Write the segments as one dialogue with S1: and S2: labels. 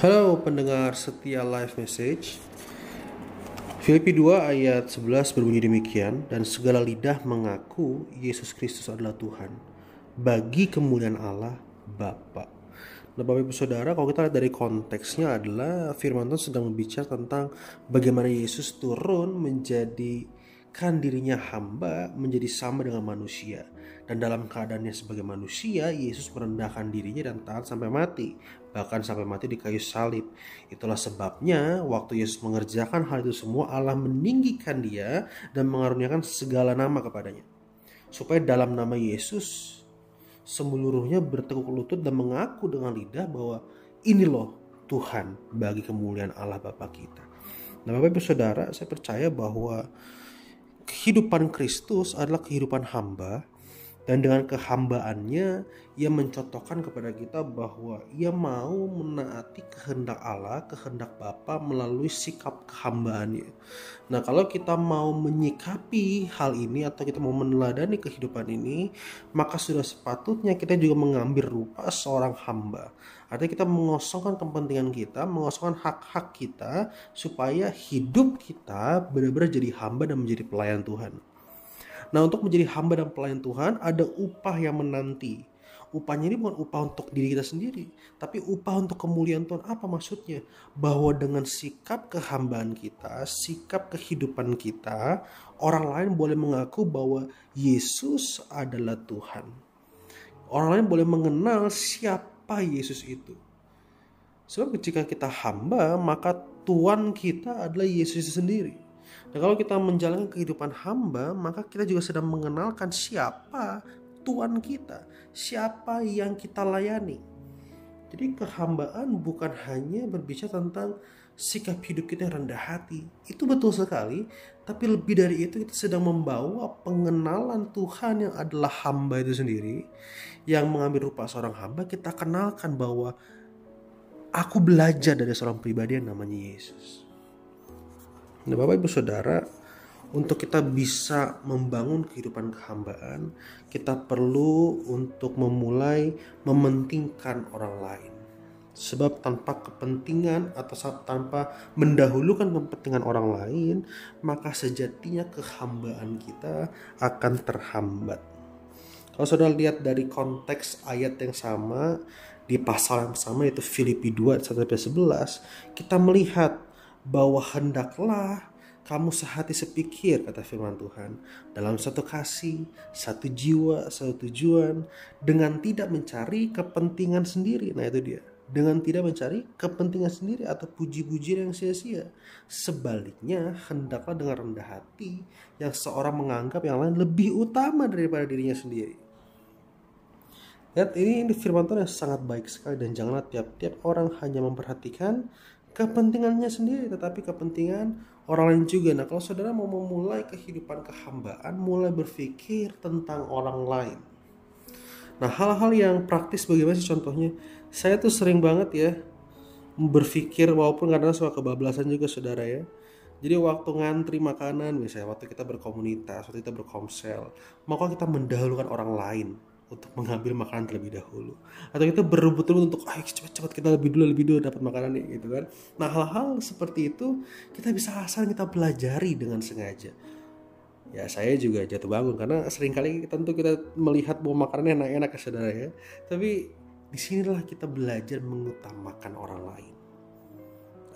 S1: Halo pendengar setia live message Filipi 2 ayat 11 berbunyi demikian Dan segala lidah mengaku Yesus Kristus adalah Tuhan Bagi kemuliaan Allah Bapa. Nah Bapak Ibu Saudara kalau kita lihat dari konteksnya adalah Firman Tuhan sedang berbicara tentang Bagaimana Yesus turun menjadi kan dirinya hamba menjadi sama dengan manusia. Dan dalam keadaannya sebagai manusia Yesus merendahkan dirinya dan taat sampai mati bahkan sampai mati di kayu salib. Itulah sebabnya waktu Yesus mengerjakan hal itu semua Allah meninggikan dia dan mengaruniakan segala nama kepadanya. Supaya dalam nama Yesus seluruhnya bertekuk lutut dan mengaku dengan lidah bahwa ini loh Tuhan bagi kemuliaan Allah Bapa kita. Nah Bapak Ibu Saudara saya percaya bahwa kehidupan Kristus adalah kehidupan hamba dan dengan kehambaannya ia mencontohkan kepada kita bahwa ia mau menaati kehendak Allah, kehendak Bapa melalui sikap kehambaannya. Nah, kalau kita mau menyikapi hal ini atau kita mau meneladani kehidupan ini, maka sudah sepatutnya kita juga mengambil rupa seorang hamba. Artinya kita mengosongkan kepentingan kita, mengosongkan hak-hak kita supaya hidup kita benar-benar jadi hamba dan menjadi pelayan Tuhan. Nah, untuk menjadi hamba dan pelayan Tuhan ada upah yang menanti. Upahnya ini bukan upah untuk diri kita sendiri, tapi upah untuk kemuliaan Tuhan. Apa maksudnya? Bahwa dengan sikap kehambaan kita, sikap kehidupan kita, orang lain boleh mengaku bahwa Yesus adalah Tuhan. Orang lain boleh mengenal siapa Yesus itu. Sebab ketika kita hamba, maka Tuhan kita adalah Yesus sendiri. Nah kalau kita menjalani kehidupan hamba, maka kita juga sedang mengenalkan siapa Tuhan kita, siapa yang kita layani. Jadi kehambaan bukan hanya berbicara tentang sikap hidup kita yang rendah hati. Itu betul sekali, tapi lebih dari itu kita sedang membawa pengenalan Tuhan yang adalah hamba itu sendiri. Yang mengambil rupa seorang hamba, kita kenalkan bahwa aku belajar dari seorang pribadi yang namanya Yesus. Nah, Bapak Ibu Saudara, untuk kita bisa membangun kehidupan kehambaan, kita perlu untuk memulai mementingkan orang lain. Sebab tanpa kepentingan atau tanpa mendahulukan kepentingan orang lain, maka sejatinya kehambaan kita akan terhambat. Kalau saudara lihat dari konteks ayat yang sama di pasal yang sama yaitu Filipi 2 sampai 11, kita melihat bahwa hendaklah kamu sehati sepikir kata firman Tuhan dalam satu kasih, satu jiwa, satu tujuan dengan tidak mencari kepentingan sendiri. Nah itu dia. Dengan tidak mencari kepentingan sendiri atau puji-pujian yang sia-sia. Sebaliknya, hendaklah dengan rendah hati yang seorang menganggap yang lain lebih utama daripada dirinya sendiri. Lihat ini, ini firman Tuhan yang sangat baik sekali dan janganlah tiap-tiap orang hanya memperhatikan kepentingannya sendiri tetapi kepentingan orang lain juga. Nah, kalau saudara mau memulai kehidupan kehambaan, mulai berpikir tentang orang lain. Nah, hal-hal yang praktis bagaimana sih contohnya? Saya tuh sering banget ya berpikir walaupun kadang suka kebablasan juga saudara ya. Jadi waktu ngantri makanan misalnya waktu kita berkomunitas, waktu kita berkomsel, maka kita mendahulukan orang lain untuk mengambil makanan terlebih dahulu. Atau kita berebut-rebut untuk ayo cepat-cepat kita lebih dulu lebih dulu dapat makanan nih gitu kan. Nah hal-hal seperti itu kita bisa asal kita pelajari dengan sengaja. Ya saya juga jatuh bangun karena sering kali tentu kita melihat bahwa makanan enak-enak ya saudara ya. Tapi di sinilah kita belajar mengutamakan orang lain.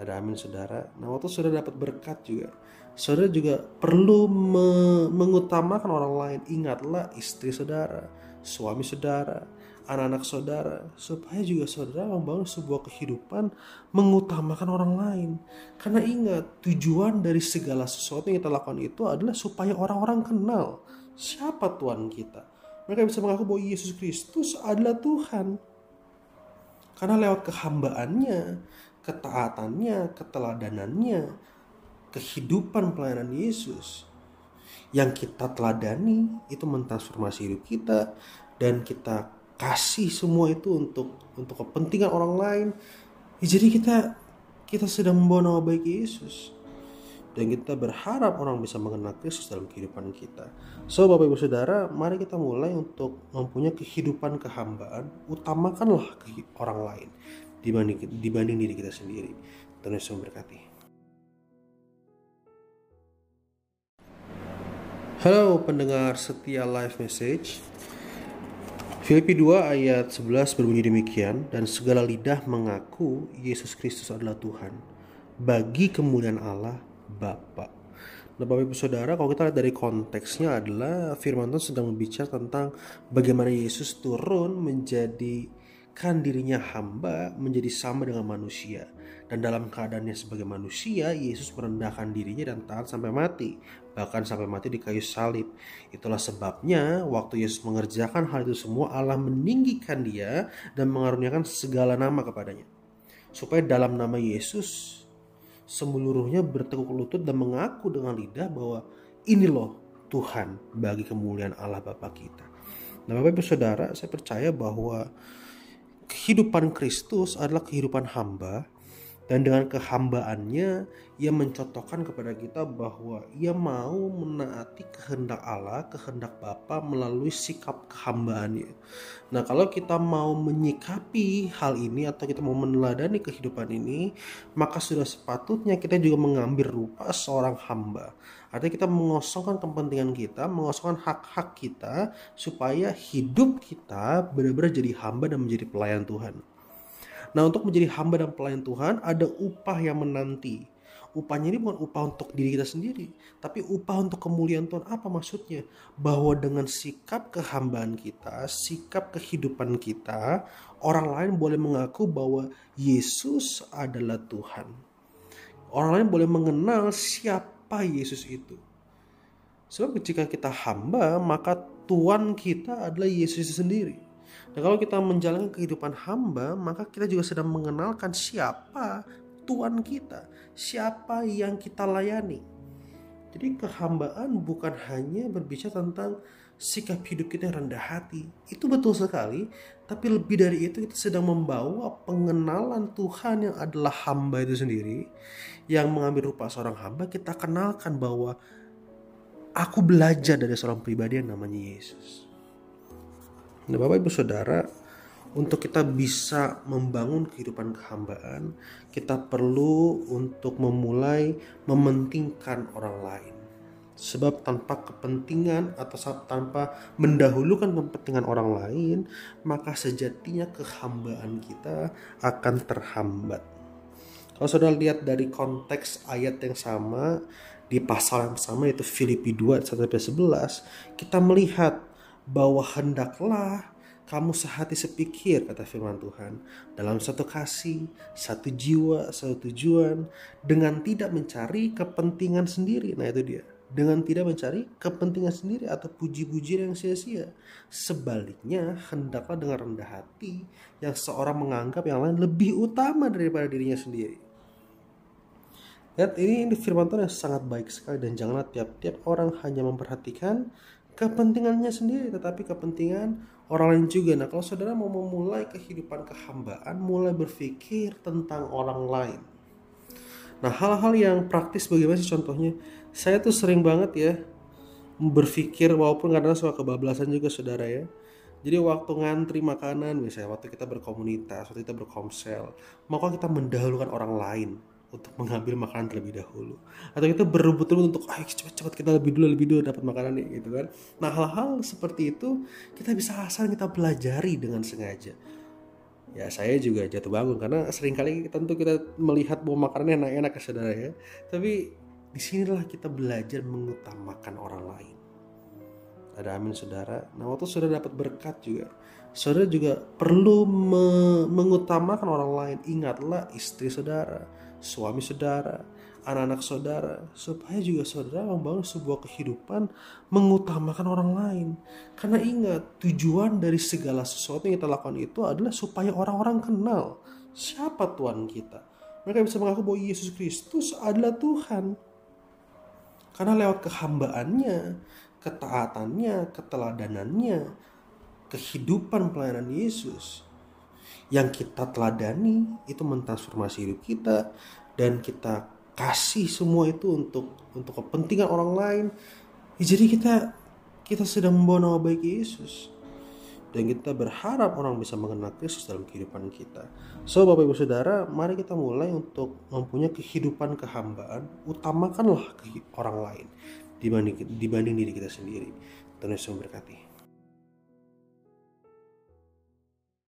S1: Ada amin saudara. Nah waktu saudara dapat berkat juga saudara juga perlu me mengutamakan orang lain ingatlah istri saudara suami saudara, anak-anak saudara, supaya juga saudara membangun sebuah kehidupan mengutamakan orang lain. Karena ingat, tujuan dari segala sesuatu yang kita lakukan itu adalah supaya orang-orang kenal siapa Tuhan kita. Mereka bisa mengaku bahwa Yesus Kristus adalah Tuhan. Karena lewat kehambaannya, ketaatannya, keteladanannya, kehidupan pelayanan Yesus, yang kita teladani itu mentransformasi hidup kita dan kita kasih semua itu untuk untuk kepentingan orang lain ya, jadi kita kita sedang membawa nama baik Yesus dan kita berharap orang bisa mengenal Kristus dalam kehidupan kita. So Bapak Ibu Saudara, mari kita mulai untuk mempunyai kehidupan kehambaan, utamakanlah orang lain. dibanding dibanding diri kita sendiri. Tuhan Yesus memberkati. Halo pendengar setia live message. Filipi 2 ayat 11 berbunyi demikian dan segala lidah mengaku Yesus Kristus adalah Tuhan bagi kemuliaan Allah Bapa. Nah Bapak Ibu Saudara kalau kita lihat dari konteksnya adalah firman Tuhan sedang berbicara tentang bagaimana Yesus turun menjadi kan dirinya hamba menjadi sama dengan manusia dan dalam keadaannya sebagai manusia, Yesus merendahkan dirinya dan taat sampai mati, bahkan sampai mati di kayu salib. Itulah sebabnya waktu Yesus mengerjakan hal itu semua, Allah meninggikan dia dan mengaruniakan segala nama kepadanya. Supaya dalam nama Yesus, semeluruhnya bertekuk lutut dan mengaku dengan lidah bahwa ini loh Tuhan bagi kemuliaan Allah Bapa kita. Nah Bapak Ibu Saudara, saya percaya bahwa kehidupan Kristus adalah kehidupan hamba dan dengan kehambaannya ia mencontohkan kepada kita bahwa ia mau menaati kehendak Allah, kehendak Bapa melalui sikap kehambaannya. Nah, kalau kita mau menyikapi hal ini atau kita mau meneladani kehidupan ini, maka sudah sepatutnya kita juga mengambil rupa seorang hamba. Artinya kita mengosongkan kepentingan kita, mengosongkan hak-hak kita supaya hidup kita benar-benar jadi hamba dan menjadi pelayan Tuhan. Nah untuk menjadi hamba dan pelayan Tuhan ada upah yang menanti. Upahnya ini bukan upah untuk diri kita sendiri, tapi upah untuk kemuliaan Tuhan. Apa maksudnya? Bahwa dengan sikap kehambaan kita, sikap kehidupan kita, orang lain boleh mengaku bahwa Yesus adalah Tuhan. Orang lain boleh mengenal siapa Yesus itu. Sebab jika kita hamba, maka Tuhan kita adalah Yesus sendiri. Dan kalau kita menjalankan kehidupan hamba, maka kita juga sedang mengenalkan siapa Tuhan kita, siapa yang kita layani. Jadi kehambaan bukan hanya berbicara tentang sikap hidup kita yang rendah hati. Itu betul sekali, tapi lebih dari itu kita sedang membawa pengenalan Tuhan yang adalah hamba itu sendiri. Yang mengambil rupa seorang hamba, kita kenalkan bahwa aku belajar dari seorang pribadi yang namanya Yesus. Nah, Bapak Ibu Saudara, untuk kita bisa membangun kehidupan kehambaan, kita perlu untuk memulai mementingkan orang lain. Sebab tanpa kepentingan atau tanpa mendahulukan kepentingan orang lain, maka sejatinya kehambaan kita akan terhambat. Kalau saudara lihat dari konteks ayat yang sama di pasal yang sama yaitu Filipi 2 1 11, kita melihat bahwa hendaklah kamu sehati sepikir kata firman Tuhan dalam satu kasih, satu jiwa, satu tujuan dengan tidak mencari kepentingan sendiri. Nah itu dia. Dengan tidak mencari kepentingan sendiri atau puji-pujian yang sia-sia. Sebaliknya, hendaklah dengan rendah hati yang seorang menganggap yang lain lebih utama daripada dirinya sendiri. Lihat ini, ini firman Tuhan yang sangat baik sekali dan janganlah tiap-tiap orang hanya memperhatikan kepentingannya sendiri tetapi kepentingan orang lain juga. Nah, kalau saudara mau memulai kehidupan kehambaan, mulai berpikir tentang orang lain. Nah, hal-hal yang praktis bagaimana sih contohnya? Saya tuh sering banget ya berpikir walaupun kadang suka kebablasan juga saudara ya. Jadi waktu ngantri makanan misalnya waktu kita berkomunitas, waktu kita berkomsel, maka kita mendahulukan orang lain untuk mengambil makanan terlebih dahulu. Atau kita berebut-rebut untuk ayo cepat-cepat kita lebih dulu lebih dulu dapat makanan nih gitu kan. Nah hal-hal seperti itu kita bisa asal kita pelajari dengan sengaja. Ya saya juga jatuh bangun karena sering kali tentu kita melihat bahwa makanannya enak-enak ya saudara ya. Tapi di sinilah kita belajar mengutamakan orang lain. Ada amin saudara. Nah waktu sudah dapat berkat juga saudara juga perlu me mengutamakan orang lain ingatlah istri saudara suami saudara, anak-anak saudara, supaya juga saudara membangun sebuah kehidupan mengutamakan orang lain. Karena ingat, tujuan dari segala sesuatu yang kita lakukan itu adalah supaya orang-orang kenal siapa Tuhan kita. Mereka bisa mengaku bahwa Yesus Kristus adalah Tuhan. Karena lewat kehambaannya, ketaatannya, keteladanannya, kehidupan pelayanan Yesus, yang kita teladani itu mentransformasi hidup kita dan kita kasih semua itu untuk untuk kepentingan orang lain ya, jadi kita kita sedang membawa nama baik Yesus dan kita berharap orang bisa mengenal Kristus dalam kehidupan kita. So Bapak Ibu Saudara, mari kita mulai untuk mempunyai kehidupan kehambaan, utamakanlah orang lain dibanding dibanding diri kita sendiri. Tuhan Yesus memberkati.